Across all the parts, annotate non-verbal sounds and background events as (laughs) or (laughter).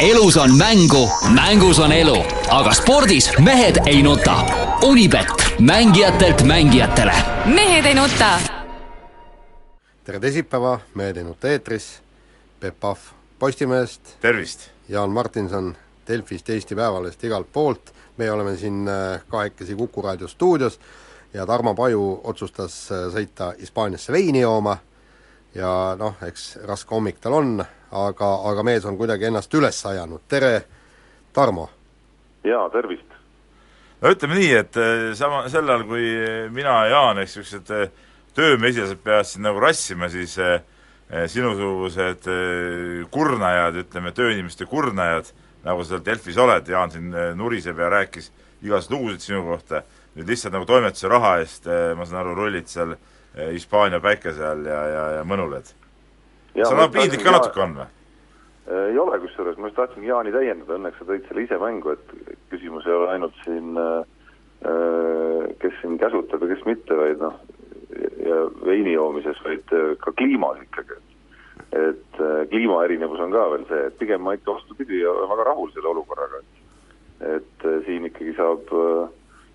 elus on mängu, mängus on elu, aga spordis mehed ei nuta. Unibet, mängijatelt mängijatele. mehed ei nuta. tere teisipäeva, Mehed ei nuta eetris, Peep Pahv Postimehest, tervist! Jaan Martinson Delfist, Eesti Päevalehest, igalt poolt, meie oleme siin äh, kahekesi Kuku raadio stuudios ja Tarmo Paju otsustas äh, sõita Hispaaniasse veini jooma ja noh, eks raske hommik tal on, aga, aga mees on kuidagi ennast üles ajanud, tere Tarmo! jaa, tervist! no ütleme nii, et eh, sama, sel ajal, kui mina ja Jaan, eks niisugused eh, töömesilased peavad siin nagu rassima, siis eh, sinusugused kurnajad, ütleme, tööinimeste kurnajad, nagu sa seal Delfis oled, Jaan siin nuriseb ja rääkis igasuguseid lugusid sinu kohta, nüüd lihtsalt nagu toimetuse raha eest, ma saan aru, rullid seal Hispaania päikese all ja, ja, ja mõnuled. sa nagu piinlik ka natuke on või? ei ole, kusjuures ma just tahtsingi Jaani täiendada, õnneks sa tõid selle ise mängu, et küsimus ei ole ainult siin äh, kes siin käsutab ja kes mitte, vaid noh, ja veini joomises, vaid ka kliimas ikkagi. et kliima erinevus on ka veel see, et pigem ma ikka vastupidi, olen väga rahul selle olukorraga, et et siin ikkagi saab,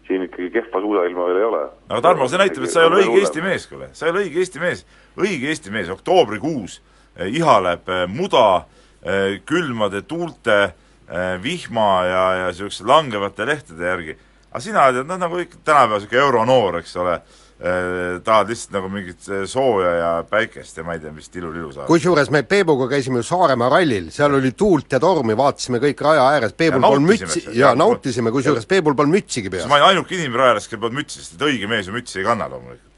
siin ikkagi kehva suusailma veel ei ole. aga Tarmo, see näitab, et sa ei ole õige Eesti mees, kuule, sa ei ole õige Eesti mees. õige Eesti mees, oktoobrikuus ihaleb muda külmade tuulte, vihma ja, ja niisuguste langevate lehtede järgi. aga sina oled noh, nagu ikka tänapäeval niisugune euronoor, eks ole, tahad lihtsalt nagu mingit sooja ja päikest ja ma ei tea, mis tilulilu saada. kusjuures me Peebuga käisime ju Saaremaa rallil, seal oli tuult ja tormi, vaatasime kõik raja ääres, Peebul polnud mütsi, jaa, nautisime, kusjuures Peebul polnud mütsigi peas. ma olin ainuke inimene raja ääres, kellel polnud mütsi, sest et õige mees ju mütsi ei kanna loomulikult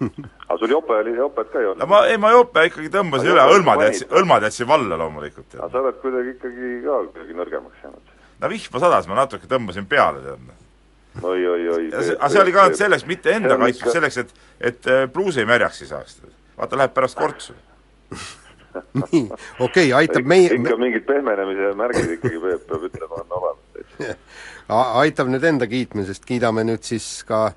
(laughs) aga sul jope oli, jopet ka ei olnud? ma, ei ma jope ikkagi tõmbasin üle, hõlmad jätsin, hõlmad jätsin valla loomulikult. aga sa oled kuidagi ikkagi ka kuidagi nõrgemaks jäänud. no vihma sadas, ma natuke tõmbasin peale, tead. Oi, oi, oi. aga see oli ka selleks, mitte enda kaitseks, selleks, et, et pluusi märjaks ei saaks. vaata, läheb pärast kortsu (laughs) nii, okei okay,, aitab meie ikka mingid pehmenemise märgid ikkagi peab, peab ütlema, on olemas. (laughs) aitab nüüd enda kiitmisest, kiidame nüüd siis ka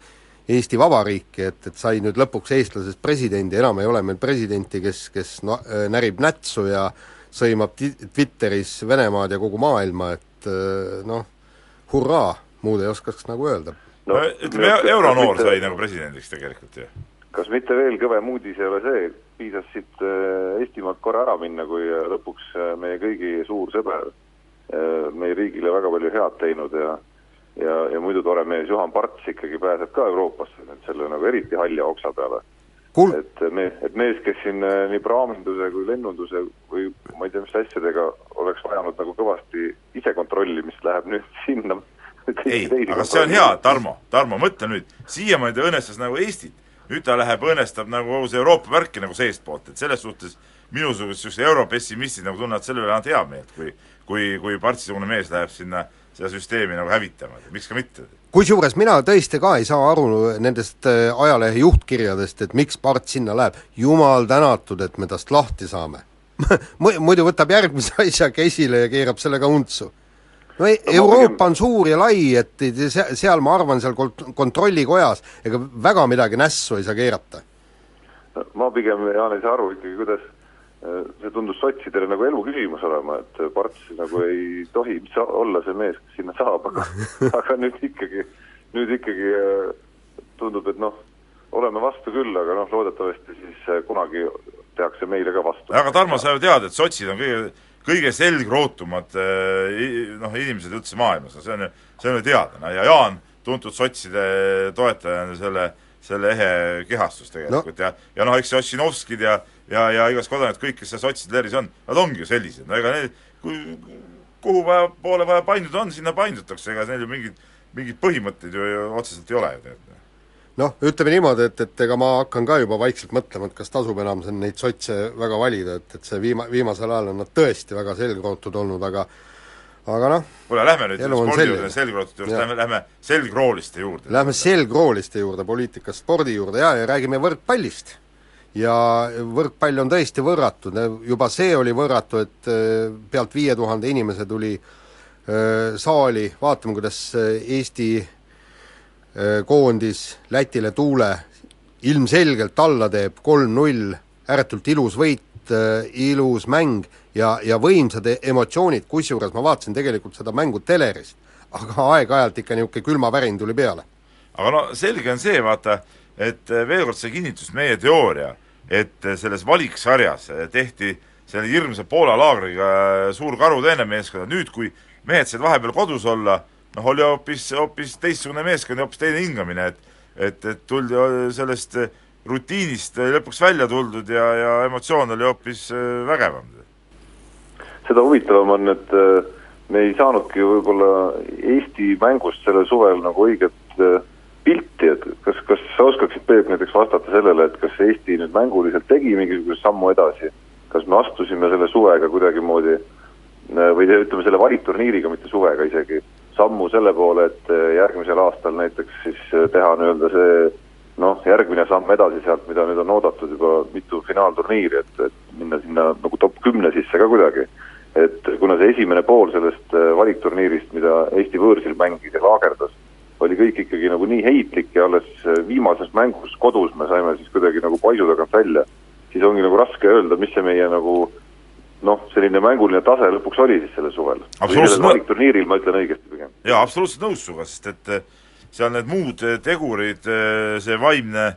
Eesti Vabariiki, et, et sai nüüd lõpuks eestlasest presidendi, enam ei ole meil presidenti, kes, kes no, närib nätsu ja sõimab Twitteris Venemaad ja kogu maailma, et noh, hurraa, muud ei oskaks nagu öelda. no ütleme, euronoor sai nagu presidendiks tegelikult ju. kas mitte veel kõvem uudis ei ole see, piisas siit Eestimaalt korra ära minna, kui lõpuks meie kõigi suur sõber meie riigile väga palju head teinud ja ja, ja muidu tore mees Juhan Parts ikkagi pääseb ka Euroopasse nüüd selle nagu eriti halja oksa peale Kul.... et mees, et mees, kes siin nii praaminduse kui lennunduse või ma ei tea, mis asjadega oleks vajanud nagu kõvasti ise kontrollimist, läheb nüüd sinna ei, aga see on hea, Tarmo, Tarmo, mõtle nüüd, siiamaani ta õnnestas nagu Eestit, nüüd ta läheb, õnnestab nagu kogu see Euroopa värki nagu seestpoolt, et selles suhtes minusugused niisugused europessimistid nagu tunnevad selle üle ainult head meelt, kui kui, kui Partsi-sugune mees läheb sinna seda süsteemi nagu hävitama, miks ka mitte. kusjuures mina tõesti ka ei saa aru nendest ajalehe juhtkirjadest, et miks part sinna läheb. jumal tänatud, et me tast lahti saame. (laughs) Muidu võtab järgmise asja käsile ja keerab sellega untsu. No, no Euroopa on suur ja lai, et seal ma arvan, seal kontrollikojas ega väga midagi nässu ei saa keerata. ma pigem, Jaan, ei saa aru ikkagi, kuidas see tundus sotsidele nagu elu küsimus olema, et Parts nagu ei tohi olla see mees, kes sinna saab, aga (laughs) aga nüüd ikkagi, nüüd ikkagi tundub, et noh, oleme vastu küll, aga noh, loodetavasti siis kunagi tehakse meile ka vastu. aga Tarmo, sa ju tead, et sotsid on kõige, kõige selgrootumad noh, inimesed üldse maailmas, no see on see on ju teada, no ja Jaan, tuntud sotside toetaja on selle, selle ehe kehastus tegelikult no. ja, ja noh, eks see Ossinovskid ja ja, ja igas kodanikud, kõik, kes seal sotside leeris on, nad ongi ju sellised, no ega need, kui kuhu vaja, poole vaja painduda on, sinna paindutakse, ega neil ju mingid, mingeid põhimõtteid ju, ju otseselt ei ole ju tead. Noh, ütleme niimoodi, et, et ega ma hakkan ka juba vaikselt mõtlema, et kas tasub enam siin neid sotse väga valida, et, et see viima-, viimasel ajal on nad tõesti väga selgrootud olnud, aga aga noh, kuule, lähme nüüd spordi juurde, selgrootide juurde, lähme, lähme selgrooliste juurde. Lähme selgrooliste juurde, poliitikast spordi juurde. Ja, ja räägime võrkpallist. ja võrkpall on tõesti võrratu, juba see oli võrratu, et äh, pealt viie tuhande inimese tuli äh, saali. Vaatama, kuidas äh, Eesti koondis Lätile tuule. Ilmselgelt alla teeb, kolm-null, ääretult ilus võit, ilus mäng ja, ja võimsad e- emotsioonid, kusjuures ma vaatasin tegelikult seda mängu telerist, aga aeg-ajalt ikka niisugune külmavärin tuli peale. Aga no selge on see, vaata, et eh, veel kord sai kinnitust meie teooria, et selles valiksarjas eh, tehti selle hirmsa Poola laagriga suur karuteene meeskonnal, nüüd kui mehed said vahepeal kodus olla, noh oli hoopis, hoopis teistsugune meeskond ja hoopis teine hingamine, et et, et tuldi sellest rutiinist lõpuks välja tuldud ja, ja emotsioon oli hoopis eh, vägevam. seda huvitavam on, et äh, me ei saanudki võib-olla Eesti mängust sellel suvel nagu õiget äh, pilti, et kas, kas sa oskaksid, Peep, näiteks vastata sellele, et kas Eesti nüüd mänguliselt tegi mingisuguse sammu edasi, kas me astusime selle suvega kuidagimoodi äh, või ütleme selle valiturniiriga, mitte suvega isegi, sammu selle poole, et äh, järgmisel aastal näiteks siis äh, teha nii-öelda see noh, järgmine samm edasi sealt, mida nüüd on oodatud juba mitu finaalturniiri, et, et minna sinna nagu top kümne sisse ka kuidagi. Et kuna see esimene pool sellest äh, valikturniirist, mida Eesti võõrsil mängis ja laagerdas, oli kõik ikkagi nagu nii heitlik ja alles äh, viimases mängus kodus me saime siis kuidagi nagu paisu tagant välja, siis ongi nagu raske öelda, mis see meie nagu noh, selline mänguline tase lõpuks oli siis sellel suvel. Absoluutselt nõ- valikturniiril ma ütlen õigesti pigem. jaa, absoluutselt nõus sinuga, sest et eh, seal need muud eh, tegurid, see vaimne,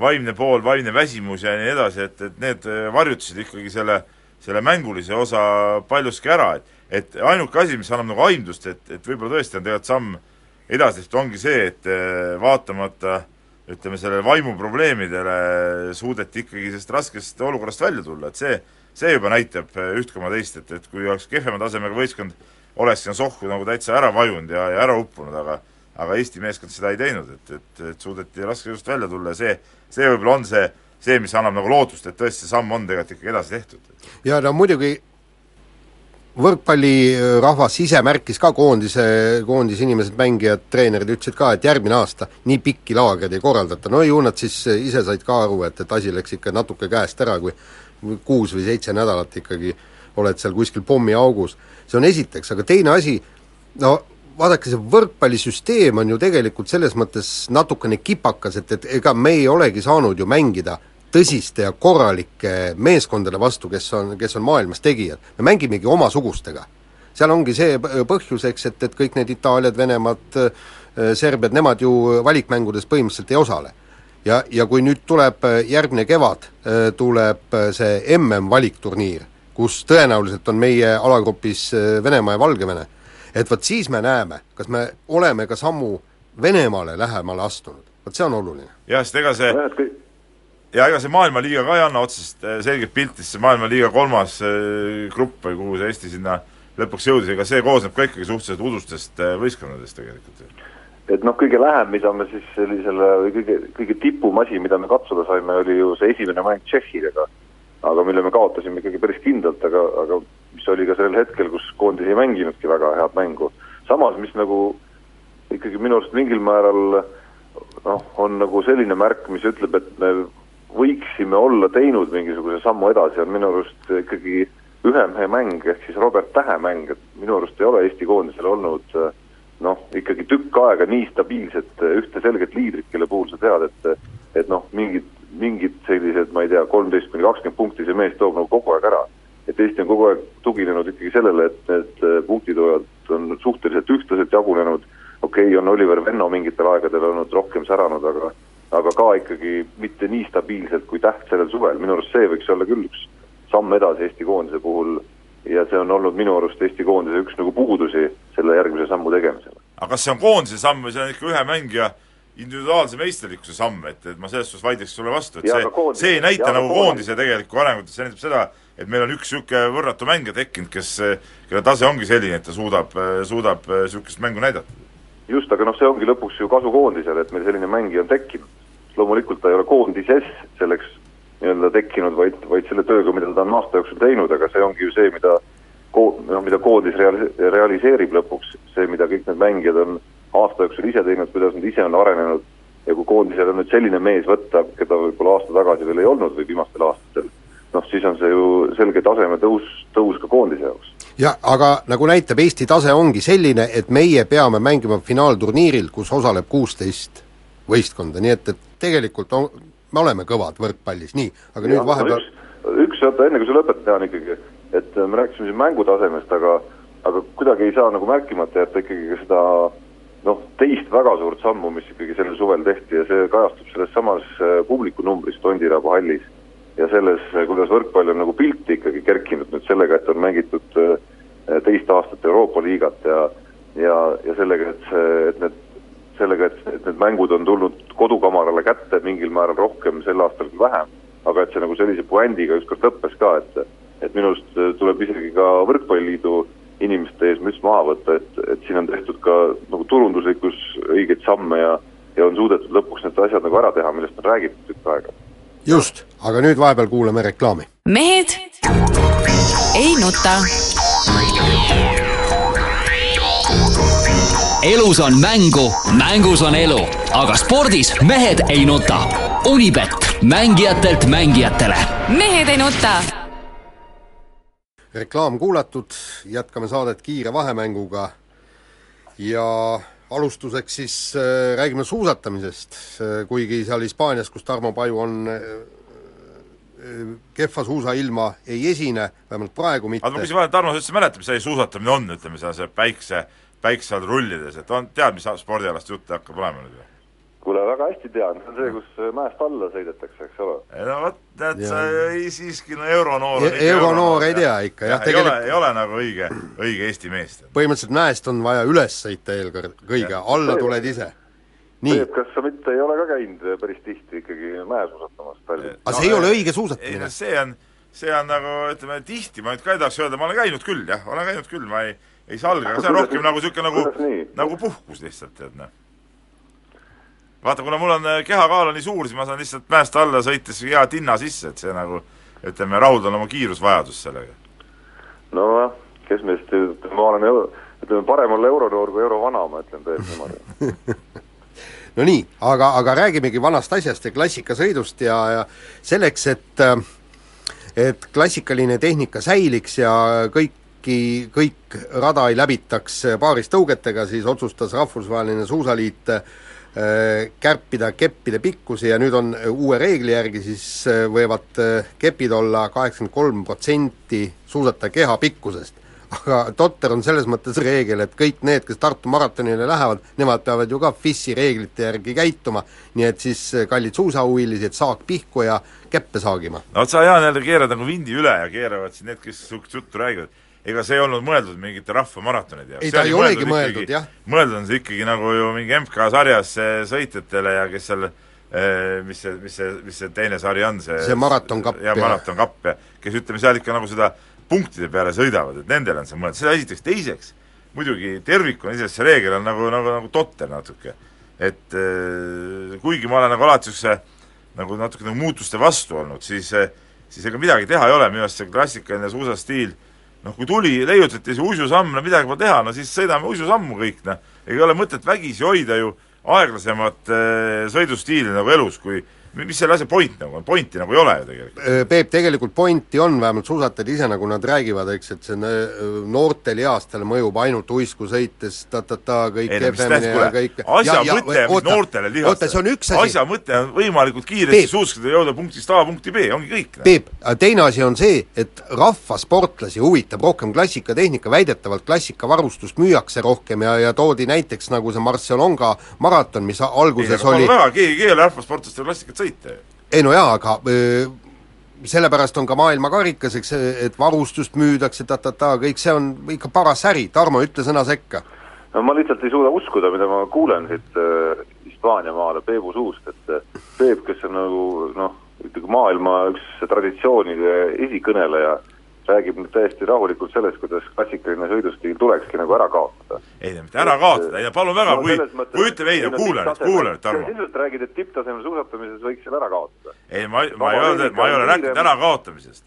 vaimne pool, vaimne väsimus ja nii edasi, et, et need eh, varjutasid ikkagi selle, selle mängulise osa paljuski ära, et et ainuke asi, mis annab nagu aimdust, et, et võib-olla tõesti on tegelikult samm edasi tehtud, ongi see, et eh, vaatamata ütleme, sellele vaimuprobleemidele suudeti ikkagi sellest raskest olukorrast välja tulla, et see, see juba näitab eh, üht koma teist, et, et kui oleks kehvema tasemega võistkond, oleks sinna sohku nagu täitsa ära vajunud ja, ja ära uppunud, aga aga Eesti meeskond seda ei teinud, et, et, et suudeti raskesest välja tulla ja see, see võib-olla on see, see, mis annab nagu lootust, et tõesti see samm on tegelikult ikkagi edasi tehtud. ja no muidugi võrkpallirahvas ise märkis ka koondise, koondise inimesed, mängijad, treenerid ütlesid ka, et järgmine aasta nii pikki laagreid ei korraldata, no ju nad siis ise said ka aru, et, et asi läks ikka natuke käest ära, kui kuus või seitse nädalat ikkagi oled seal kuskil pommiaugus. see on esiteks, aga teine asi, no vaadake, see võrkpallisüsteem on ju tegelikult selles mõttes natukene kipakas, et, et ega me ei olegi saanud ju mängida tõsiste ja korralike meeskondade vastu, kes on, kes on maailmas tegijad. me mängimegi omasugustega. seal ongi see p- põhjuseks, et, et kõik need Itaaliad, Venemaad, Serbiad, nemad ju valikmängudes põhimõtteliselt ei osale. ja, ja kui nüüd tuleb äh, järgmine kevad, tuleb äh, see MM-valikturniir, kus tõenäoliselt on meie alagrupis äh, Venemaa ja Valgevene, et vot siis me näeme, kas me oleme ka sammu Venemaale lähemale astunud, vot see on oluline. jah, sest ega see ja ega see maailmaliiga ka ei anna otsest äh, selget pilti, sest see maailmaliiga kolmas äh, grupp või kuhu see Eesti sinna lõpuks jõudis, ega see koosneb ka ikkagi suhteliselt udustest äh, võistkondadest tegelikult. Et noh, kõige lähem, mida me siis sellisele või kõige, kõige tipum asi, mida me katsuda saime, oli ju see esimene mäng Tšehhidega, aga mille me kaotasime ikkagi päris kindlalt, aga, aga mis oli ka sellel hetkel, kus koondis ei mänginudki väga head mängu. samas, mis nagu ikkagi minu arust mingil määral noh, on nagu selline märk, mis ütleb, et me võiksime olla teinud mingisuguse sammu edasi, on minu arust ikkagi ühe mehe mäng ehk siis Robert Tähe mäng, et minu arust ei ole Eesti koondisel olnud äh, noh, ikkagi tükk aega nii stabiilset äh, ühte selget liidrit, kelle puhul sa tead, et et noh, mingid, mingid sellised, ma ei tea, kolmteist kuni kakskümmend punkti see mees toob nagu kogu aeg ära. et Eesti on kogu aeg tuginenud ikkagi sellele, et need äh, punktitoojad on suhteliselt ühtlaselt jagunenud, okei okay,, on Oliver Venno mingitel aegadel olnud rohkem säranud, aga aga ka ikkagi mitte nii stabiilselt kui Täht sellel suvel, minu arust see võiks olla küll üks samm edasi Eesti koondise puhul ja see on olnud minu arust Eesti koondise üks nagu puudusi selle järgmise sammu tegemisel. aga kas see on koondise samm või see on ikka ühe mängija individuaalse meisterlikkuse samm, et, et ma selles suhtes vaidleks sulle vastu, et Jaa, see see ei näita aga nagu koondise- koondise tegelikku arengut, see näitab seda, et meil on üks niisugune võrratu mängija tekkinud, kes, kelle tase ongi selline, et ta suudab, suudab niisugust mängu näidata. just, aga noh, see ongi lõpuks ju kasu koondisele, et meil selline mängija on tekkinud. loomulikult ta ei ole koondises selleks nii-öelda tekkinud, vaid, vaid selle tööga, mida ta on aasta jooksul teinud, aga see ongi ju see, mida ko-, noh mida koondis reali-, realiseerib lõpuks, see, mida kõik need mängijad on aasta jooksul ise teinud, kuidas nad ise on arenenud ja kui koondisel on nüüd selline mees võtta, keda võib-olla aasta tagasi veel ei olnud või viimastel aastatel, noh siis on see ju selge taseme tõus, tõus ka koondise jaoks. jah, aga nagu näitab, Eesti tase ongi selline, et meie peame mängima finaalturniiril, kus osaleb kuusteist võistkonda, nii et, et tegelikult on, me oleme kõvad võrkpallis, nii, aga nüüd vahepeal üks, üks oota, enne kui sa lõpetad, Jaan ikkagi, et äh, me rääkisime siin mängutasemest, aga aga kuidagi ei saa nagu märkimata jätta ikkagi ka seda noh, teist väga suurt sammu, mis ikkagi sellel suvel tehti ja see kajastub selles samas äh, publikunumbris Tondiraba hallis. Ja selles, kuidas võrkpall on nagu pilti ikkagi kerkinud nüüd sellega, et on mängitud äh, teist aastat Euroopa liigat ja ja, ja sellega, et see, et need sellega, et, et need mängud on tulnud kodukamarale kätte mingil määral rohkem sel aastal kui vähem, aga et see nagu sellise puändiga ükskord lõppes ka, et et minu arust tuleb isegi ka Võrkpalliliidu inimeste ees müts maha võtta, et, et siin on tehtud ka nagu turunduslikus õigeid samme ja ja on suudetud lõpuks need asjad nagu ära teha, millest on räägitud tükk aega. just, aga nüüd vahepeal kuulame reklaami. mehed ei nuta. Elus on mängu, mängus on elu, aga spordis mehed ei nuta. Unibet, mängijatelt mängijatele. Mehed ei nuta. Reklaam kuulatud, jätkame saadet kiire vahemänguga. Ja alustuseks siis äh, räägime suusatamisest. Äh,, kuigi seal Hispaanias, kus Tarmo Paju on äh, äh, kehva suusailma ei esine, vähemalt praegu mitte. Aga ma. küsin vahele, Tarmo, sa üldse mäletad, mis asi suusatamine on, ütleme seal see päikse, päikse all rullides, et on, tead, mis spordialast jutt hakkab olema nüüd või? kuule, väga hästi tean, see on see, kus mäest alla sõidetakse, eks ole. no vot, tead sa ei siiski no euronoor on E- euronoor ei tea ikka, jah, ei ole, tegelikult- ei ole nagu õige, õige Eesti mees. põhimõtteliselt mäest on vaja üles sõita eelkõige, kõige, alla tuled ise. nii, Peep, kas sa mitte ei ole ka käinud päris tihti ikkagi mäesuusatamas Tallinnas? aga see ei ole õige suusatamine no. see on, see on nagu ütleme tihti, ma nüüd ka ei tahaks öelda, ma olen käinud küll jah, olen käinud küll, ma ei, ei salga, aga see on rohkem nagu niisugune nagu nagu puhkus lihtsalt, tead noh. vaata, kuna mul on äh, kehakaal on nii suur, siis ma saan lihtsalt mäest alla sõites hea tinna sisse, et see nagu ütleme, rahuldan oma kiirusvajadust sellega. nojah, kes meist, ma olen euro, ütleme parem olla euronoor kui eurovana, ma ütlen tõesti niimoodi. (laughs) no nii, aga, aga räägimegi vanast asjast ja klassikasõidust ja, ja selleks, et et klassikaline tehnika säiliks ja kõiki, kõik rada ei läbitaks paaristõugetega, siis otsustas Rahvusvaheline Suusaliit äh, kärpida keppide pikkusi ja nüüd on uue reegli järgi siis äh, võivad äh, kepid olla kaheksakümmend kolm protsenti suusataja keha pikkusest. Aga totter on selles mõttes reegel, et kõik need, kes Tartu maratonile lähevad, nemad peavad ju ka FIS-i reeglite järgi käituma, nii et siis kallid suusahuvilised, saak pihku ja käppe saagima. no vot sa, Jaan, jälle keerad nagu vindi üle ja keeravad siin need, kes niisugust juttu räägivad, ega see ei olnud mõeldud mingite rahvamaratonide jaoks. Ei, ta ei olegi mõeldud, jah. mõeldud on see ikkagi nagu ju mingi MK sarjas eh, sõitjatele ja kes seal eh, mis see, mis see, mis see teine sari on, see See maratonkapp, ja maratonkapp ja kes ütleme seal ikka nagu seda punktide peale sõidavad, et nendele on see mõeldud, seda esiteks, teiseks muidugi tervikuna iseenesest see reegel on nagu, nagu, nagu totter natuke. et eh, kuigi ma olen nagu alati niisuguse nagu natuke nagu muutuste vastu olnud, siis siis ega midagi teha ei ole, minu arust see klassikaline suusastiil noh, kui tuli, leiutati see uisusamm, no midagi pole teha, no siis sõidame uisusammu kõik, noh. ei ole mõtet vägisi hoida ju aeglasemat äh, sõidustiili nagu elus, kui mis selle asja point nagu on, pointi nagu ei ole ju tegelikult. Peep, tegelikult pointi on, vähemalt suusatajad ise, nagu nad räägivad, eks, et see noortel eastel mõjub ainult uisku sõites ta-ta-ta, kõik ei kehvemini ja kõik, asja mõte, mis noortele oota, on lihastele, asja mõte on võimalikult kiiresti ja jõuda punktist A punkti B, ongi kõik. Peep, teine asi on see, et rahvasportlasi huvitab rohkem klassikatehnika, väidetavalt klassikavarustust müüakse rohkem ja, ja toodi näiteks nagu see Barcelona maraton, mis ei, alguses aga oli väga, keegi ei keela rahvasportlastel klassikat sõita ju. ei no jaa, aga öö, sellepärast on ka maailmakarikas, eks, et varustust müüdakse ta-ta-ta, kõik see on ikka paras äri, Tarmo, ütle sõna sekka. no ma lihtsalt ei suuda uskuda, mida ma kuulen siit äh, Hispaania maale Peebu suust, et äh, Peep, kes on nagu noh, ikkagi maailma üks traditsioonide esikõneleja, räägib nüüd täiesti rahulikult sellest, kuidas klassikaline sõidustiil tulekski nagu ära kaotada. ei no mitte ära kaotada, ei no palun väga, kui, kui ütleme ei no kuula nüüd, kuula nüüd, Tarmo. ilmselt räägid, et tipptasemel suusatamises võiks selle ära kaotada. ei, ma, ma ei öelnud, et ma ei ole rääkinud ärakaotamisest.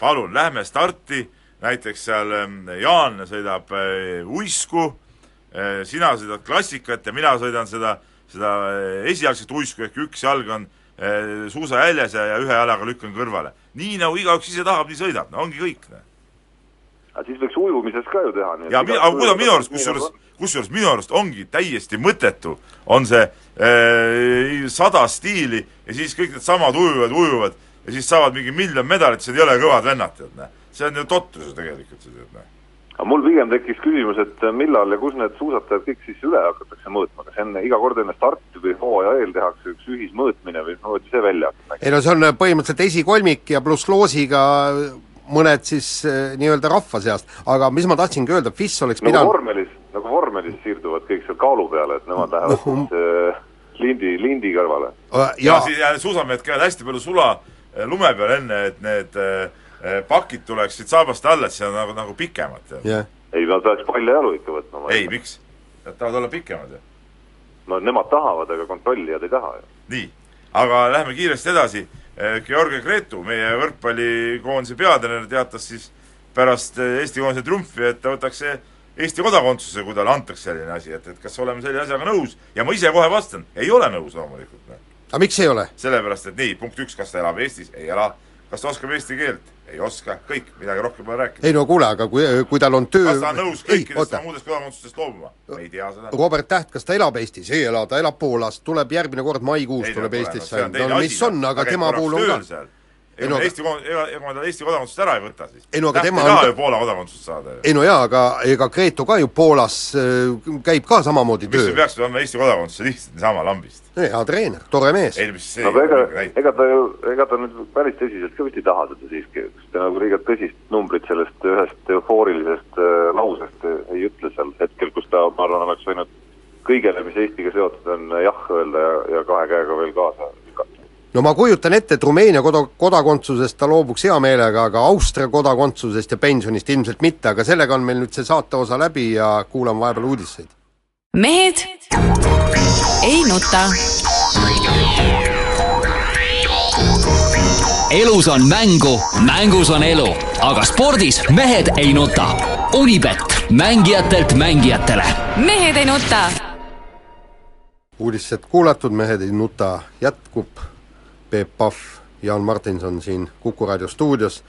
palun, lähme starti, näiteks seal Jaan sõidab äh, uisku, sina sõidad klassikat ja mina sõidan seda, seda esialgset uisku, ehk üks jalg on suusajäljes ja, ja ühe jalaga lükkan kõrvale. nii nagu igaüks ise tahab, nii sõidab, no ongi kõik. aga siis võiks ujumises ka ju teha. ja aga kuidas minu arust, kusjuures, kusjuures minu arust ongi täiesti mõttetu, on see äh, sada stiili ja siis kõik needsamad ujuvad, ujuvad ja siis saavad mingi miljon medalit, see ei ole kõvad vennad, tead näe. see on ju totrus ju tegelikult, tead näe aga mul pigem tekkis küsimus, et millal ja kus need suusatajad kõik siis üle hakatakse mõõtma, kas enne, iga kord enne starti või hooaja eel tehakse üks ühismõõtmine või mismoodi see välja hakkab? ei no see on põhimõtteliselt esikolmik ja pluss loosiga mõned siis äh, nii-öelda rahva seast, aga mis ma tahtsingi öelda, FIS oleks nagu pidanud vormelis, nagu vormelis siirduvad kõik seal kaalu peale, et nemad lähevad no. siis äh, lindi, lindi kõrvale. ja, ja siis ja suusamehed käivad hästi palju sula äh, lume peal enne, et need äh, pakid tuleksid saabaste alla, et see on nagu, nagu pikemad. jah ei, nad peaks paljajalu ikka võtma. ei, miks? Nad tahavad olla pikemad ju. no nemad tahavad, aga kontrollijad ei taha ju. nii, aga lähme kiiresti edasi. Georgi Gretu, meie võrkpallikoondise peatreener, teatas siis pärast Eesti koondise triumfi, et ta võtaks Eesti kodakondsuse, kui talle antakse selline asi, et, et kas oleme selle asjaga nõus ja ma ise kohe vastan, ei ole nõus loomulikult. aga miks ei ole? sellepärast, et nii, punkt üks, kas ta elab Eestis, ei ela, kas ta oskab eesti keelt, ei oska, kõik, midagi rohkem pole rääkida. ei no kuule, aga kui, kui tal on töö kas ta on nõus kõikidest muudest kodakondsustest loobuma? me ei tea seda. Robert Täht, kas ta elab Eestis? ei ela, ta elab Poolas, tuleb järgmine kord maikuus tuleb Eestisse, no mis on, aga tema puhul on ka ei no Eesti, ega, ega ma tal Eesti kodakondsust ära ei võta siis. ei no aga tema ei taha ju Poola kodakondsust saada ju. ei no jaa, aga ega Gretu ka ju Poolas äh, käib ka samamoodi töö. miks ta peaks andma Eesti kodakondsuse lihtsalt niisama lambist? hea treener, tore mees. ei, mis see no aga ega, ega ta ju, ega ta nüüd päris tõsiselt ka vist ei taha seda siiski, kas ta nagu liiga tõsist numbrit sellest ühest eufoorilisest äh, lausest ei ütle seal hetkel, kus ta, ma arvan, oleks võinud kõigele, mis Eestiga seotud on, jah öelda ja, ja kahe käega veel kaasa no ma kujutan ette, et Rumeenia koda-, kodakondsusest ta loobuks hea meelega, aga Austria kodakondsusest ja pensionist ilmselt mitte, aga sellega on meil nüüd see saate osa läbi ja kuulame vahepeal uudiseid. mehed ei nuta. elus on mängu, mängus on elu, aga spordis mehed ei nuta. Unibet, mängijatelt mängijatele. mehed ei nuta. uudised kuulatud, Mehed ei nuta jätkub Peep Pahv, Jaan Martinson siin Kuku raadio stuudios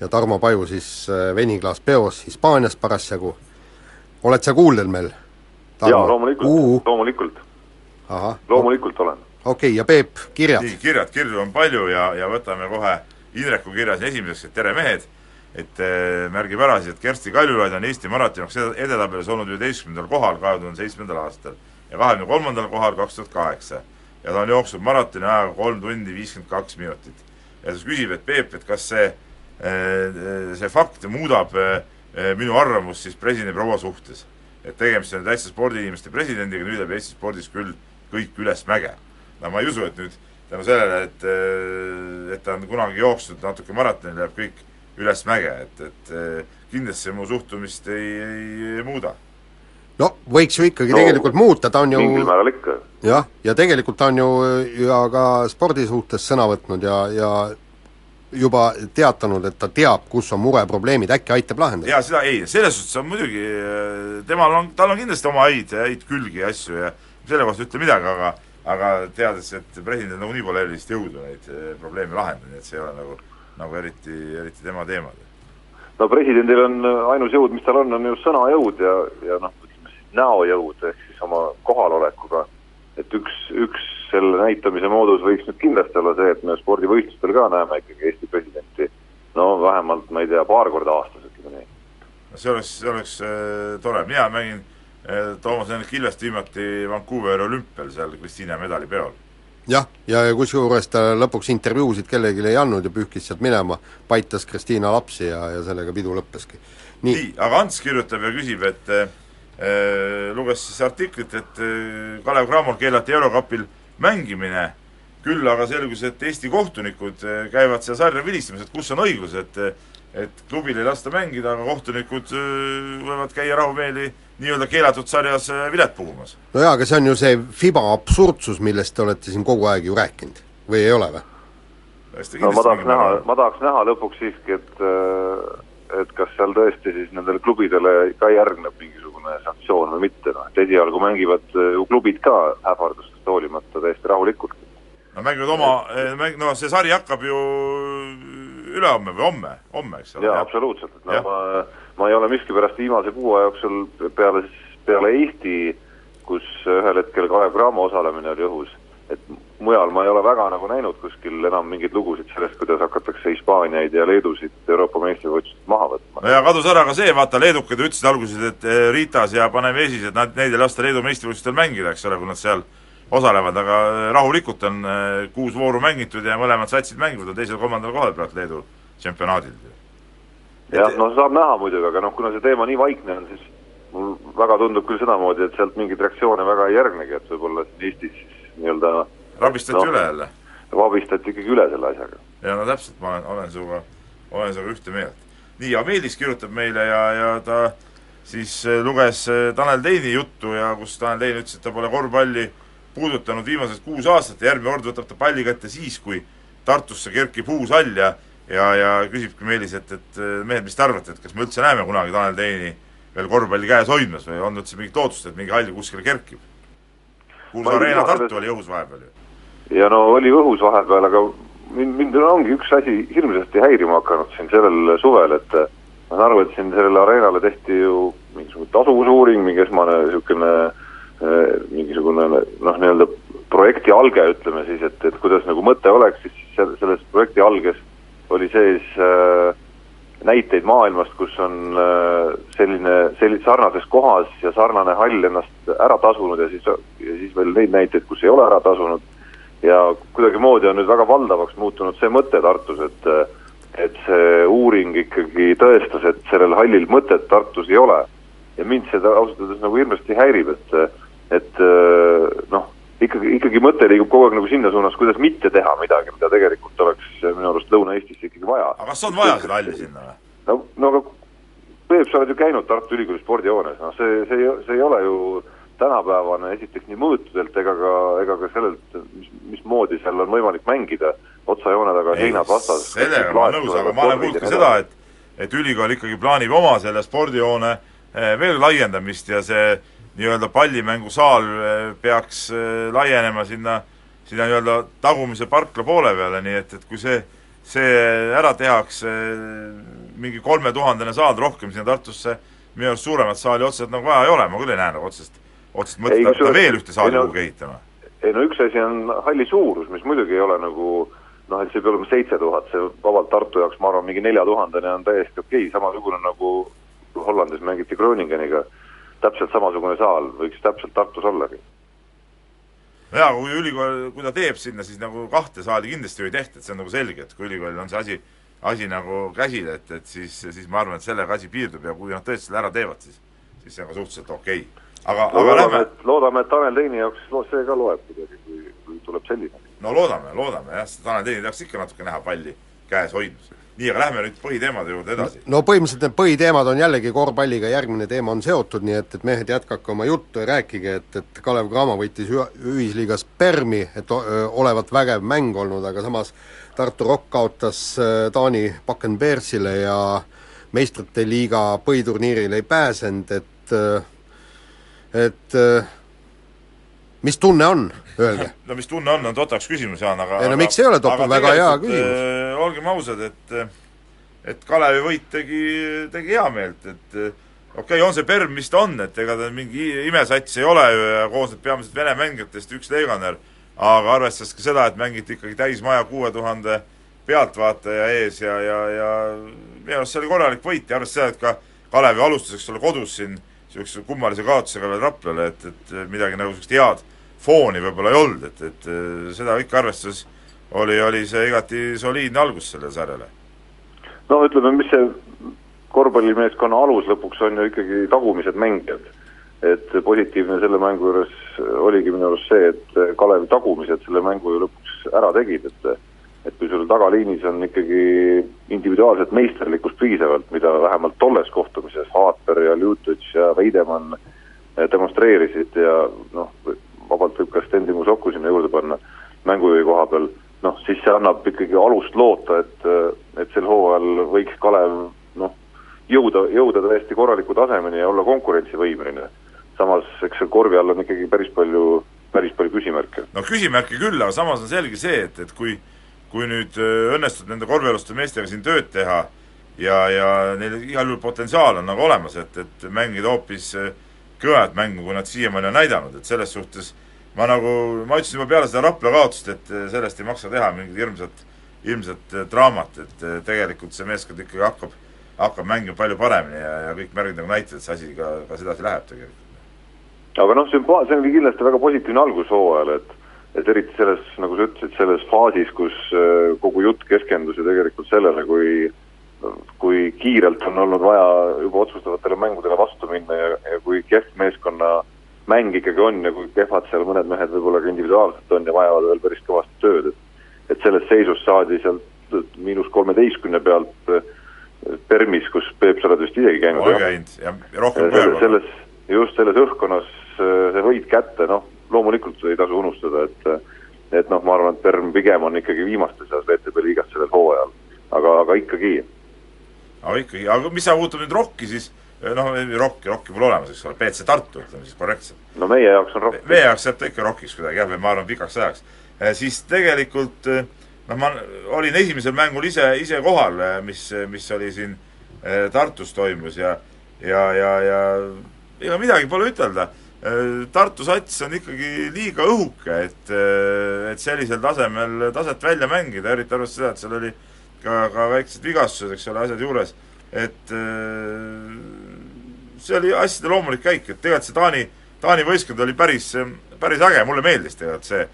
ja Tarmo Paju siis äh, veniklaas peos Hispaanias parasjagu. oled sa kuuldel meil? jaa, loomulikult, loomulikult. loomulikult olen. okei okay,, ja Peep, kirjad? nii, kirjad, kirju on palju ja, ja võtame kohe Indreku kirja siin esimeseks, et tere mehed, et äh, märgib ära siis, et Kersti Kaljulaid on Eesti maratoniks edetabelis olnud üheteistkümnendal kohal kahe tuhande seitsmendal aastal ja kahekümne kolmandal kohal kaks tuhat kaheksa ja ta on jooksnud maratoni ajaga kolm tundi viiskümmend kaks minutit. ja siis küsib, et Peep, et kas see, eh, see fakt muudab eh, minu arvamust siis presidendi proua suhtes. et tegemist on täitsa spordiinimeste presidendiga, nüüd läheb Eesti spordis küll kõik ülesmäge. no ma ei usu, et nüüd tänu sellele, et, eh, et ta on kunagi jooksnud natuke maratoni, läheb kõik ülesmäge, et, et kindlasti see mu suhtumist ei, ei, ei muuda no võiks ju ikkagi no, tegelikult muuta, ta on ju mingil määral ikka. jah, ja tegelikult ta on ju ja ka spordi suhtes sõna võtnud ja, ja juba teatanud, et ta teab, kus on mureprobleemid, äkki aitab lahendada. jaa, seda ei, selles suhtes on muidugi, temal on, tal on kindlasti oma häid, häid külgi ja asju ja selle kohta ei ütle midagi, aga aga teades, et presidendil nagunii pole erilist jõudu neid eh, probleeme lahendada, nii et see ei ole nagu, nagu eriti, eriti tema teema. no presidendil on ainus jõud, mis tal on, on ju sõnajõud ja, ja noh, näojõud ehk siis oma kohalolekuga. et üks, üks selle näitamise moodus võiks nüüd kindlasti olla see, et me spordivõistlustel ka näeme ikkagi Eesti presidenti no vähemalt, ma ei tea, paar korda aastas, ütleme nii. see oleks, see oleks äh, tore, mina nägin äh, Toomas Hendrik Ilvest viimati Vancouveri olümpial seal Kristiine medalipeol jah, ja, ja kusjuures ta lõpuks intervjuusid kellelegi ei andnud ja pühkis sealt minema, paitas Kristiina lapsi ja, ja sellega pidu lõppeski. nii, nii, aga Ants kirjutab ja küsib, et Äh, luges siis artiklit, et äh, Kalev Cramol keelati Eurokapil mängimine, küll aga selgus, et Eesti kohtunikud äh, käivad seda sarja vilistamas, et kus on õiglus, et et klubil ei lasta mängida, aga kohtunikud võivad käia rahumeeli nii-öelda keelatud sarjas vilet puhumas. no jaa, aga see on ju see FIBA absurdsus, millest te olete siin kogu aeg ju rääkinud, või ei ole või? no ma tahaks näha, ma tahaks näha lõpuks siiski, et et kas seal tõesti siis nendele klubidele ka järgneb mingisugune sanktsioon või mitte, noh et esialgu mängivad ju klubid ka ähvardustest hoolimata täiesti rahulikult. Nad mängivad oma, mäng-, no see sari hakkab ju ülehomme või homme, homme, eks ole? jaa, absoluutselt, et no ma, ma ei ole miskipärast viimase kuu aja jooksul peale siis, peale Eesti, kus ühel hetkel Kalev Cramo osalemine oli õhus, et mujal ma ei ole väga nagu näinud kuskil enam mingeid lugusid sellest, kuidas hakatakse Hispaaniaid ja Leedusid Euroopa meistrivõistlustest maha võtma. no ja kadus ära ka see, vaata, leedukad ütlesid alguses, et eh, Ritas ja Panevesis, et nad, neid ei lasta Leedu meistrivõistlustel mängida, eks ole, kui nad seal osalevad, aga rahulikult on eh, kuus vooru mängitud ja mõlemad satsid mängivad, on teisel-kolmandal kohal praegu Leedu tsempionaadil. jah, no saab näha muidugi, aga noh, kuna see teema nii vaikne on, siis mul väga tundub küll sedamoodi, et sealt mingeid reaktsioone väga ei järgnegi, et võib-olla siin Eestis siis nii-öelda rabistati no, üle jälle? vabistati ikkagi üle selle asjaga. ja no täpselt, ma olen, olen sinuga, olen sinuga ühte meelt. nii, ja Meelis kirjutab meile ja, ja ta siis eh, luges eh, Tanel Teini juttu ja kus Tanel Tein ütles, et ta pole korvpalli puudutanud viimased kuus aastat ja järgmine kord võtab ta palli kätte siis, kui Tartusse kerkib uus hall ja ja, ja küsibki Meelis, et, et eh, mehed, mis te arvate, et kas me üldse näeme kunagi Tanel Teini veel korvpalli käes hoidmas või on üldse mingit lootust, et mingi hall kuskile kerkib? kuulus Arena Tartu oli õhus vahepeal ju ja no oli õhus vahepeal, aga mind, mind ongi üks asi hirmsasti häirima hakanud siin sellel suvel, et ma saan aru, et siin sellele areenale tehti ju mingisugune tasuvusuuring, mingi esmane niisugune mingisugune noh, nii-öelda projekti alge, ütleme siis, et, et kuidas nagu mõte oleks, siis selles projekti alges oli sees äh, näiteid maailmast, kus on äh, selline, selline sarnases kohas ja sarnane hall ennast ära tasunud ja siis, ja siis veel neid näiteid, kus ei ole ära tasunud ja kuidagimoodi on nüüd väga valdavaks muutunud see mõte Tartus, et et see uuring ikkagi tõestas, et sellel hallil mõtet Tartus ei ole. ja mind seda ausalt öeldes nagu hirmsasti häirib, et et noh, ikkagi, ikkagi mõte liigub kogu aeg nagu sinna suunas, kuidas mitte teha midagi, mida tegelikult oleks minu arust Lõuna-Eestisse ikkagi vaja. aga kas on vaja seda halli sinna või? no, no aga Peep, sa oled ju käinud Tartu Ülikooli spordihoones, noh see, see, see ei ole ju tänapäevane esiteks nii mõõtudelt ega ka, ega ka sellelt, mis, mismoodi seal on võimalik mängida, otsajoone taga seinad vastas. sellega ma olen nõus, aga ma olen kuulnud ka seda, et et ülikool ikkagi plaanib oma selle spordihoone eh, veel laiendamist ja see nii-öelda pallimängusaal eh, peaks eh, laienema sinna, sinna nii-öelda tagumise parkla poole peale, nii et, et kui see, see ära tehakse, mingi kolmetuhandene saal rohkem sinna Tartusse, minu arust suuremat saali otseselt nagu vaja ei ole, ma küll ei näe nagu otsest otsest mõtet hakata veel ühte saali kuhugi ehitama? Ei no üks asi on halli suurus, mis muidugi ei ole nagu noh, et see peab olema seitse tuhat, see vabalt Tartu jaoks, ma arvan, mingi neljatuhandene on täiesti okei okay., samasugune nagu Hollandis mängiti Groningeniga, täpselt samasugune saal võiks täpselt Tartus ollagi. jaa, kui ülikool, kui ta teeb sinna, siis nagu kahte saali kindlasti ju ei tehta, et see on nagu selge, et kui ülikoolil on see asi, asi nagu käsil, et, et siis, siis ma arvan, et sellega asi piirdub ja kui nad tõesti selle ära teevad, siis siis see on ka suhteliselt okei okay aga no,, aga loodame, lähme loodame, et Tanel Teini jaoks see ka loeb kuidagi, kui, kui tuleb selline. no loodame, loodame jah, sest Tanel Teini tahaks ikka natuke näha palli käes hoidmas. nii, aga lähme nüüd põhiteemade juurde edasi. no põhimõtteliselt need põhiteemad on jällegi korvpalliga, järgmine teema on seotud, nii et, et mehed, jätkake oma juttu ja rääkige, et, et Kalev Cramo võitis ühisliigas Permi, et olevat vägev mäng olnud, aga samas Tartu Rock kaotas Taani Bakken-Bearsile ja meistrite liiga põhiturniiril ei pääsenud, et öö, et äh, mis tunne on, öelge? (laughs) no mis tunne on, on totraks küsimus, Jaan, aga ei no miks ei ole totraks, väga hea küsimus äh,. olgem ausad, et et Kalevi võit tegi, tegi heameelt, et äh, okei okay,, on see Perm, mis ta on, et ega ta mingi imesats ei ole ju ja koosneb peamiselt vene mängijatest, üks legionär, aga arvestades ka seda, et mängiti ikkagi täismaja kuue tuhande pealtvaataja ees ja, ja, ja minu arust see oli korralik võit ja arvestades seda, et ka Kalevi alustas, eks ole, kodus siin niisuguse kummalise kaotusega veel Raplale, et, et midagi nagu niisugust head fooni võib-olla ei olnud, et, et seda kõike arvestades oli, oli see igati soliidne algus sellele sarjale. no ütleme, mis see korvpallimeeskonna alus lõpuks on ju ikkagi tagumised mängijad. et positiivne selle mängu juures oligi minu arust see, et Kalevi tagumised selle mängu ju lõpuks ära tegid, et et kui sul tagaliinis on ikkagi individuaalset meisterlikkust piisavalt, mida vähemalt tolles kohtumises Haater ja Ljutitš ja Veidemann eh, demonstreerisid ja noh, vabalt võib ka Stendi Musoku sinna juurde panna mängujuhi koha peal, noh siis see annab ikkagi alust loota, et, et sel hooajal võiks Kalev noh, jõuda, jõuda tõesti korraliku tasemeni ja olla konkurentsivõimeline. samas eks seal korvi all on ikkagi päris palju, päris palju küsimärke. no küsimärke küll, aga samas on selge see, et, et kui kui nüüd öö, õnnestub nende korvpalluste meestega siin tööd teha ja, ja neil igal juhul potentsiaal on nagu olemas, et, et mängida hoopis öö, kõvemat mängu, kui nad siiamaani on näidanud, et selles suhtes ma nagu, ma ütlesin juba peale seda Rapla kaotust, et öö, sellest ei maksa teha mingit hirmsat, hirmsat draamat, et tegelikult see meeskond ikkagi hakkab, hakkab mängima palju paremini ja, ja kõik märgid nagu näitavad, et see asi ka, ka sedasi läheb tegelikult. aga noh, sümpa-, see on kindlasti väga positiivne algus hooajal, et et eriti selles, nagu sa ütlesid, selles faasis, kus äh, kogu jutt keskendus ju tegelikult sellele, kui kui kiirelt on olnud vaja juba otsustavatele mängudele vastu minna ja, ja kui kehv meeskonna mäng ikkagi on ja kui kehvad seal mõned mehed võib-olla ka individuaalselt on ja vajavad veel päris kõvasti tööd, et et selles seisus saadi sealt miinus kolmeteistkümne pealt äh, Permis, kus Peep, sa oled vist isegi käinud olen käinud ja rohkem selle, korra. selles, just selles õhkkonnas äh, see võit kätte, noh, loomulikult ei tasu unustada, et et noh, ma arvan, et Perm pigem on ikkagi viimaste seas VTB liigas sellel hooajal, aga, aga ikkagi. aga ikkagi, aga mis sa puutub nüüd Rocki, siis noh, Rocki, Rocki pole olemas, eks ole, BC Tartu, ütleme siis korrektselt. no meie jaoks on rohkem. meie jaoks jääb ta ikka Rockiks kuidagi jah, või ma arvan, pikaks ajaks. siis tegelikult eh, noh, ma olin esimesel mängul ise, ise kohal, mis, mis oli siin eh, Tartus toimus ja ja, ja, ja ega midagi pole ütelda. Tartu sats on ikkagi liiga õhuke, et, et sellisel tasemel taset välja mängida, eriti arvestades seda, et seal oli ka, ka väiksed vigastused, eks ole, asjad juures, et äh, see oli asjade loomulik käik, et tegelikult see Taani, Taani võistkond oli päris, päris äge, mulle meeldis tegelikult see,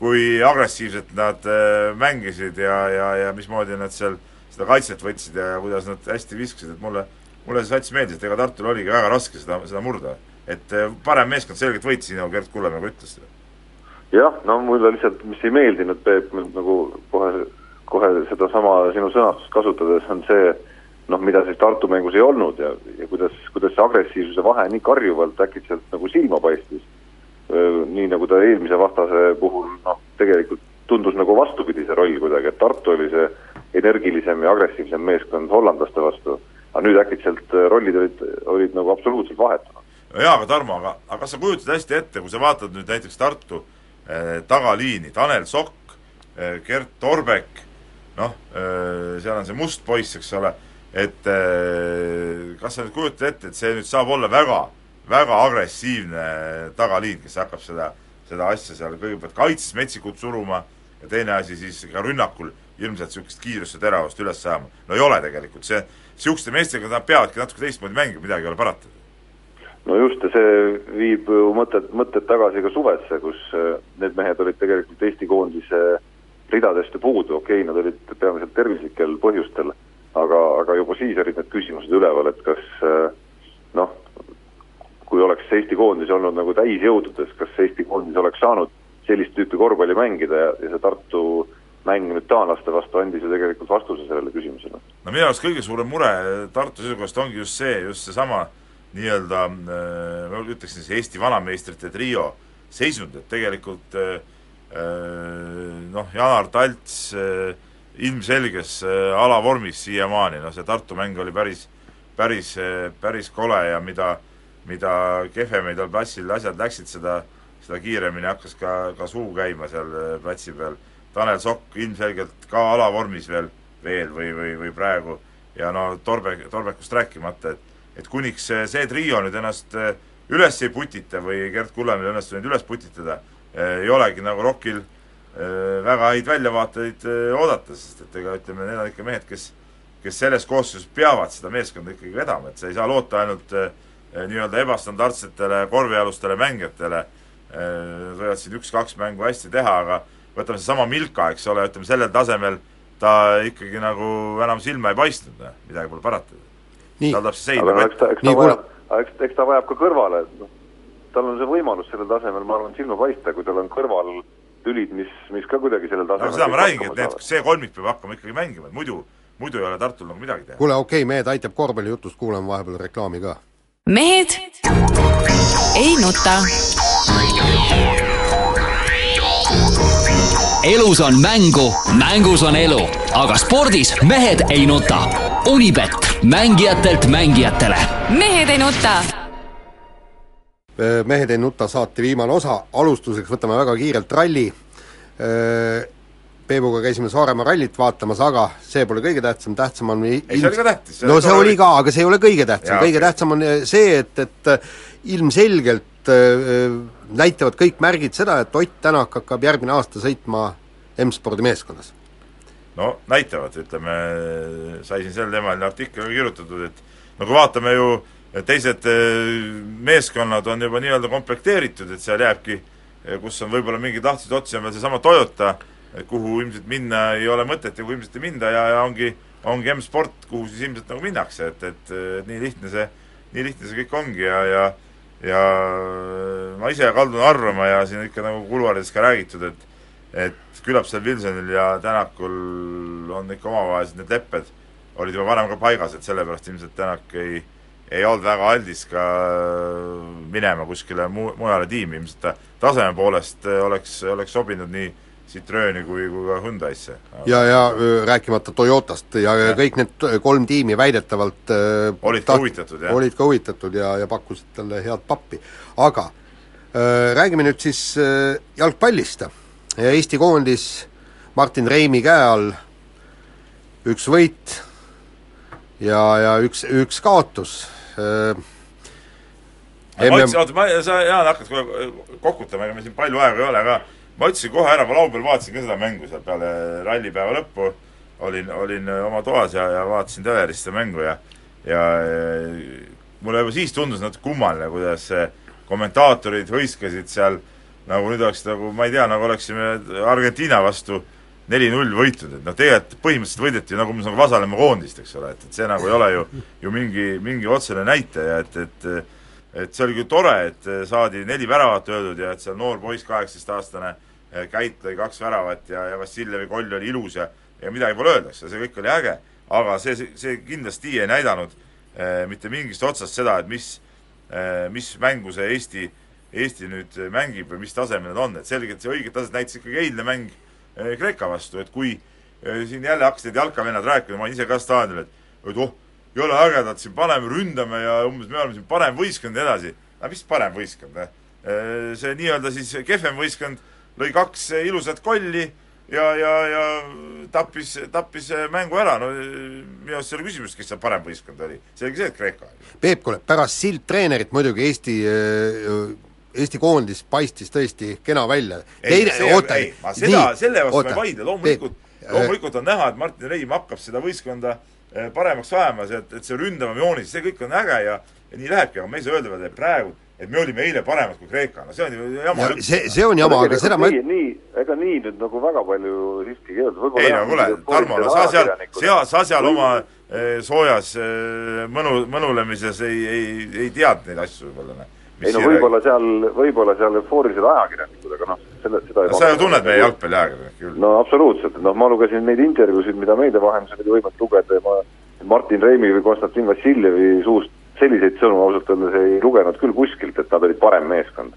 kui agressiivselt nad äh, mängisid ja, ja, ja mismoodi nad seal seda kaitset võtsid ja kuidas nad hästi viskasid, et mulle, mulle see sats meeldis, et ega Tartul oligi väga raske seda, seda murda. Et äh, parem meeskond selgelt võitis, nii nagu Gerd Kullamäe ütles. jah, no mulle lihtsalt, mis ei meeldinud, Peep, nagu kohe, kohe sedasama sinu sõnastust kasutades on see, noh, mida siis Tartu mängus ei olnud ja, ja kuidas, kuidas see agressiivsuse vahe nii karjuvalt äkitselt nagu silma paistis. nii nagu ta eelmise vastase puhul noh, tegelikult tundus nagu vastupidi see roll kuidagi, et Tartu oli see energilisem ja agressiivsem meeskond hollandlaste vastu, aga nüüd äkitselt rollid olid, olid nagu absoluutselt vahetunud. No jaa, aga Tarmo, aga, aga kas sa kujutad hästi ette, kui sa vaatad nüüd näiteks Tartu eh, tagaliini, Tanel Sokk eh,, Gert Torbek, noh eh,, seal on see must poiss, eks ole, et eh, kas sa nüüd kujutad ette, et see nüüd saab olla väga, väga agressiivne tagaliin, kes hakkab seda, seda asja seal kõigepealt kaitses metsikult suruma ja teine asi siis ka rünnakul ilmselt niisugust kiirust ja teravust üles saama. no ei ole tegelikult, see, niisuguste meestega nad peavadki natuke teistmoodi mängima, midagi ei ole parata no just, ja see viib ju mõtet, mõtted tagasi ka suvesse, kus äh, need mehed olid tegelikult Eesti koondise ridadest ju puudu, okei okay,, nad olid peamiselt tervislikel põhjustel, aga, aga juba siis olid need küsimused üleval, et kas äh, noh, kui oleks Eesti koondis olnud nagu täisjõududes, kas Eesti koondis oleks saanud sellist tüüpi korvpalli mängida ja, ja see Tartu mäng nüüd taanlaste vastu andis ju tegelikult vastuse sellele küsimusele. no minu arust kõige suurem mure Tartu seisukohast ongi just see, just seesama nii-öelda äh, ma ütleksin siis Eesti vanameistrite trio seisund, et tegelikult äh, äh, noh, Janar Talts ilmselges alavormis siiamaani, noh see Tartu mäng oli päris, päris, päris kole ja mida, mida kehvemini tal platsil asjad läksid, seda, seda kiiremini hakkas ka, ka suu käima seal platsi peal. Tanel Sokk ilmselgelt ka alavormis veel, veel või, või, või praegu ja no Torbe, Torbekust rääkimata, et et kuniks see, see trio nüüd ennast äh, üles ei putita või Gerd Kullamäel õnnestub neid üles putitada, ei olegi nagu ROK-il äh, väga häid väljavaateid äh, oodata, sest et ega ütleme, need on ikka mehed, kes kes selles koosseisus peavad seda meeskonda ikkagi vedama, et sa ei saa loota ainult äh, nii-öelda ebastandardsetele korvialustele mängijatele, võivad siin üks-kaks mängu hästi teha, aga võtame seesama Milka, eks ole, ütleme sellel tasemel ta ikkagi nagu enam silma ei paistnud, midagi pole parata. Nii tal, tuleb see sein aga no nagu eks ta, eks ta vajab, eks, eks ta vajab ka kõrvale, noh, tal on see võimalus sellel tasemel, ma arvan, silma paista, kui tal on kõrval tülid, mis, mis ka kuidagi sellel no tasemel seda ma räägingi, et need, see kolmik peab hakkama ikkagi mängima, et muidu, muidu ei ole Tartul nagu midagi teha. kuule okei okay,, mehed aitab korvpallijutust, kuulame vahepeal reklaami ka. mehed ei nuta. elus on mängu, mängus on elu, aga spordis mehed ei nuta. Unibet, mängijatelt mängijatele mehed ei nuta Äh, mehed ei nuta saate viimane osa, alustuseks võtame väga kiirelt ralli. Äh, Peebuga käisime Saaremaa rallit vaatamas, aga see pole kõige tähtsam, tähtsam on ei, see oli ka tähtis. no see oli ka, aga see ei ole kõige tähtsam, kõige okay. tähtsam on see, et, et ilmselgelt äh, näitavad kõik märgid seda, et Ott Tänak hakkab järgmine aasta sõitma M-spordi meeskonnas. No näitavad, ütleme, sai siin sel teemal artikkel kirjutatud, et no kui vaatame ju teised meeskonnad on juba nii-öelda komplekteeritud, et seal jääbki, kus on võib-olla mingid lahtised otsi, on veel seesama Toyota, kuhu ilmselt minna ei ole mõtet ja kuhu ilmselt ei minda ja, ja ongi, ongi M-sport, kuhu siis ilmselt nagu minnakse, et, et, et nii lihtne see, nii lihtne see kõik ongi ja, ja ja ma ise kaldun arvama ja siin ikka nagu kuluaarides ka räägitud, et et küllap seal Wilsonil ja Tänakul on ikka omavahelised need lepped, olid juba varem ka paigas, et sellepärast ilmselt Tänak ei ei olnud väga aldis ka minema kuskile mu-, mujale tiimi, ilmselt ta taseme poolest oleks, oleks sobinud nii Citroeni kui, kui ka Hyundai'sse. ja, ja rääkimata Toyotast ja, ja kõik need kolm tiimi väidetavalt olid ka huvitatud, jah? olid ka huvitatud ja, ja pakkusid talle head pappi. aga äh, räägime nüüd siis äh, jalgpallist. Eesti koondis Martin Reimi käe all üks võit ja, ja üks, üks kaotus. Äh, MM... ma ütlesin, oota, ma, sa, Jaan, hakkad kohe kokutama, ega meil siin palju aega ei ole, aga ma ütlesin kohe ära, ma laupäeval vaatasin ka seda mängu seal peale rallipäeva lõppu, olin, olin oma toas ja, ja vaatasin telerist seda mängu ja ja mulle juba siis tundus natuke kummaline, kuidas kommentaatorid hõiskasid seal nagu nüüd oleks nagu, ma ei tea, nagu oleksime Argentiina vastu neli-null võitud, et noh, tegelikult põhimõtteliselt võideti nagu nagu Vasalemma koondist, eks ole, et, et see nagu ei ole ju, ju mingi, mingi otsene näitaja, et, et et see oli küll tore, et saadi neli väravat öeldud ja et seal noor poiss, kaheksateistaastane, Käit lõi kaks väravat ja, ja Vassiljevi koll oli ilus ja ja midagi pole öelda, eks ole, see kõik oli äge, aga see, see kindlasti ei näidanud eh, mitte mingist otsast seda, et mis eh,, mis mängu see Eesti, Eesti nüüd mängib või mis tasemel nad on, et selgelt see õiget taset näitas ikkagi eilne mäng eh, Kreeka vastu, et kui eh, siin jälle hakkasid jalkavennad rääkima, ma olin ise ka staadionil, et et oh, jõle ägedad siin paneme, ründame ja umbes me oleme siin parem võistkond ja edasi. aga mis parem võistkond, eh? see nii-öelda siis kehvem võistkond lõi kaks ilusat kolli ja, ja, ja tappis, tappis mängu ära, no minu arust ei ole küsimust, kes seal parem võistkond oli, selge see, et Kreeka. Peep, kuule, pärast sildtreenerit muidugi Eesti Eesti koondis paistis tõesti kena välja. ei, see, ei, ma seda, selle vastu ma ei vaidle, loomulikult, loomulikult on näha, et Martin Reim hakkab seda võistkonda paremaks ajama, see, et, et see ründavam joonis, see kõik on äge ja ja nii lähebki, aga me ei saa öelda veel, et praegu et me olime eile paremad kui Kreeka, no see on ju jama ja, see, see on jama, aga seda ma nii, nii, ega nii nüüd nagu väga palju siiski ei öelda. ei no kuule, Tarmo, no sa seal, sa, sa seal oma eh, soojas mõnu, mõnulemises ei, ei, ei teadnud neid asju võib-olla, noh. Ei no võib-olla seal, võib-olla seal eufoorilised ajakirjanikud, aga noh, selle, seda no, sa ju tunned meie jalgpalliajakirjanikke küll. no absoluutselt, noh ma lugesin neid intervjuusid, mida meedia vahendusel oli võimalik lugeda ja ma Martin Reimi või Konstantin Vassiljevi suust selliseid sõnu ausalt öeldes ei lugenud küll kuskilt, et nad olid parem meeskond.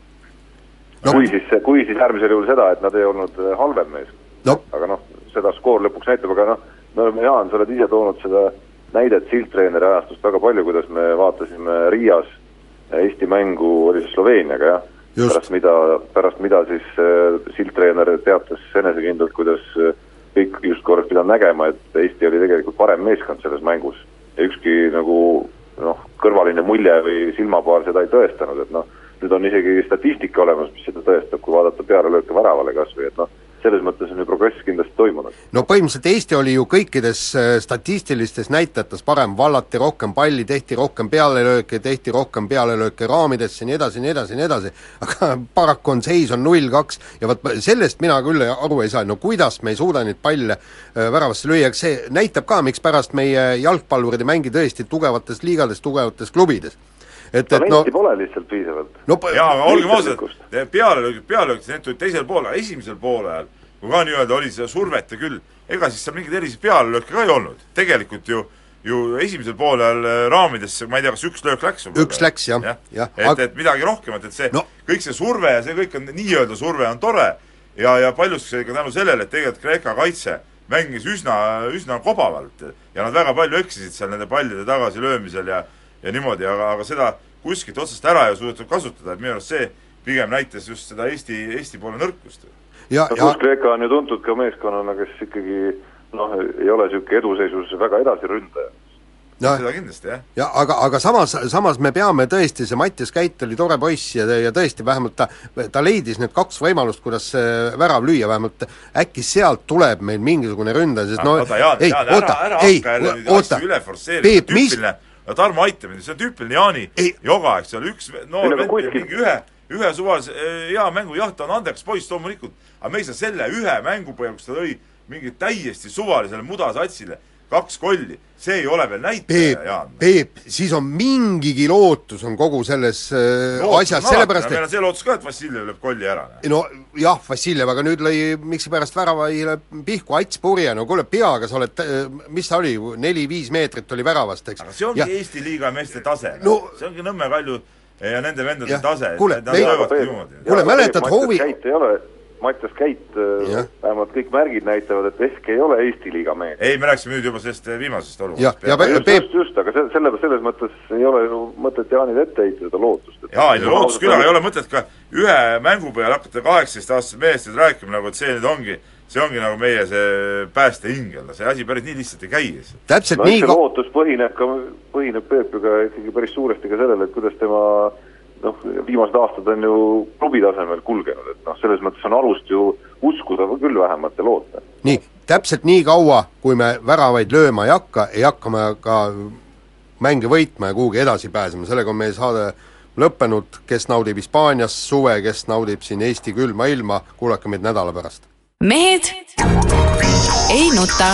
No.. kui siis, kui siis äärmisel juhul seda, et nad ei olnud äh, halvem meeskond. No.. aga noh, seda skoor lõpuks näitab, aga noh, me oleme, Jaan, sa oled ise toonud seda näidet sildtreeneri ajastust väga palju, kuidas me vaatasime Riias Eesti mängu, oli see Sloveeniaga, jah? pärast mida, pärast mida siis äh, sildtreener teatas enesekindlalt, kuidas äh, kõik justkui oleks pidanud nägema, et Eesti oli tegelikult parem meeskond selles mängus ja ükski nagu noh, kõrvaline mulje või silmapaar seda ei tõestanud, et noh, nüüd on isegi statistika olemas, mis seda tõestab, kui vaadata pealelööke väravale kas või, et noh, selles mõttes on ju progress kindlasti toimunud. no põhimõtteliselt Eesti oli ju kõikides äh, statistilistes näitajates parem, vallati rohkem palli, tehti rohkem pealelööke, tehti rohkem pealelööke raamidesse, nii edasi, nii edasi, nii edasi, aga (laughs) paraku on seis on null-kaks ja vot sellest mina küll aru ei saa, no kuidas me ei suuda neid palle äh, väravasse lüüa, eks see näitab ka, mikspärast meie jalgpallurid ei mängi tõesti tugevates liigades, tugevates klubides et, et no pole lihtsalt piisavalt. no jaa, aga olgem ausad, pealelöögid, pealelöögid, need tulid teisel poolel, esimesel poolel, kui ka nii-öelda oli seda survet ja küll, ega siis seal mingeid erilisi pealelööke ka ei olnud. tegelikult ju ju esimesel poolel äh, raamidesse, ma ei tea, kas üks löök läks või? üks läks, jah, jah ja. ja.. et, et midagi rohkemat, et see no., kõik see surve ja see kõik on, nii-öelda surve on tore ja, ja paljuski ka tänu sellele, et tegelikult Kreeka kaitse mängis üsna, üsna kobavalt ja nad väga palju eksisid seal nende pallide tagasilöömisel ja ja niimoodi, aga, aga seda kuskilt otsast ära ei suudetud kasutada, et minu arust see pigem näitas just seda Eesti, Eesti poole nõrkust. ja, no ja Kreeka on ju tuntud ka meeskonnana, kes ikkagi noh, ei ole niisugune eduseisus väga edasiründaja. jah, seda kindlasti, jah. ja aga, aga samas, samas me peame tõesti, see Mattias Käit oli tore poiss ja, ja tõesti, vähemalt ta, ta leidis need kaks võimalust, kuidas see värav lüüa, vähemalt äkki sealt tuleb meil mingisugune ründaja, sest no oota, Jaan, ei, Jaan, oota, ära, ära ei, hakka jälle oota, asju üle forsseerima, Peep, mis, tüüpiline, no Tarmo, aita mind, see on tüüpiline Jaani Ei. joga, eks ole, üks noor aga vend teeb mingi ühe, ühe suvalise eh, hea mängu, jah, ta on andekas poiss loomulikult, aga me ei saa selle ühe mängu põhjal, kus ta lõi mingi täiesti suvalisele mudasatsile kaks kolli, see ei ole veel näitaja, Jaan., Peep, siis on mingigi lootus on kogu selles äh, Lootus asjas, sellepärast meil et on see lootus ka, et Vassiljev lööb kolli ära. no jah, Vassiljev, aga nüüd lõi miskipärast väravaile pihku Ats Purje, no kuule, peaga sa oled, mis ta oli, neli-viis meetrit oli väravast, eks. aga see ongi ja. Eesti liiga meeste tase No- no, see ongi Nõmme Kalju ja nende vendade tase, kuule, nad löövadki niimoodi. Kuule, mäletad, Hoovi- Käit ei ole, Mattias Käit Jah., vähemalt kõik märgid näitavad, et Vesk ei ole Eesti liiga mees. ei, me rääkisime nüüd juba sellest eh, viimasest olukorrast. just, just, just, aga se-, selle, selles mõttes ei ole ju mõtet Jaanile ette heita seda lootust. jaa, ei no lootus küll, aga ei ole mõtet ka ühe mängu peale hakata kaheksateistaastasest mehest nüüd rääkima nagu, et see nüüd ongi, see ongi nagu meie see päästeingel, see asi päris nii lihtsalt ei käi täpselt no nii see ka- lootus põhineb ka, põhineb Peep ju ka ikkagi päris suuresti ka sellele, et kuidas tema noh, viimased aastad on ju klubi tasemel kulgenud, et noh, selles mõttes on alust ju uskuda küll vähemalt ja loota. nii, täpselt nii kaua, kui me väravaid lööma ei hakka, ei hakka me ka mänge võitma ja kuhugi edasi pääsema, sellega on meie saade lõppenud, kes naudib Hispaanias suve, kes naudib siin Eesti külma ilma, kuulake meid nädala pärast. mehed ei nuta.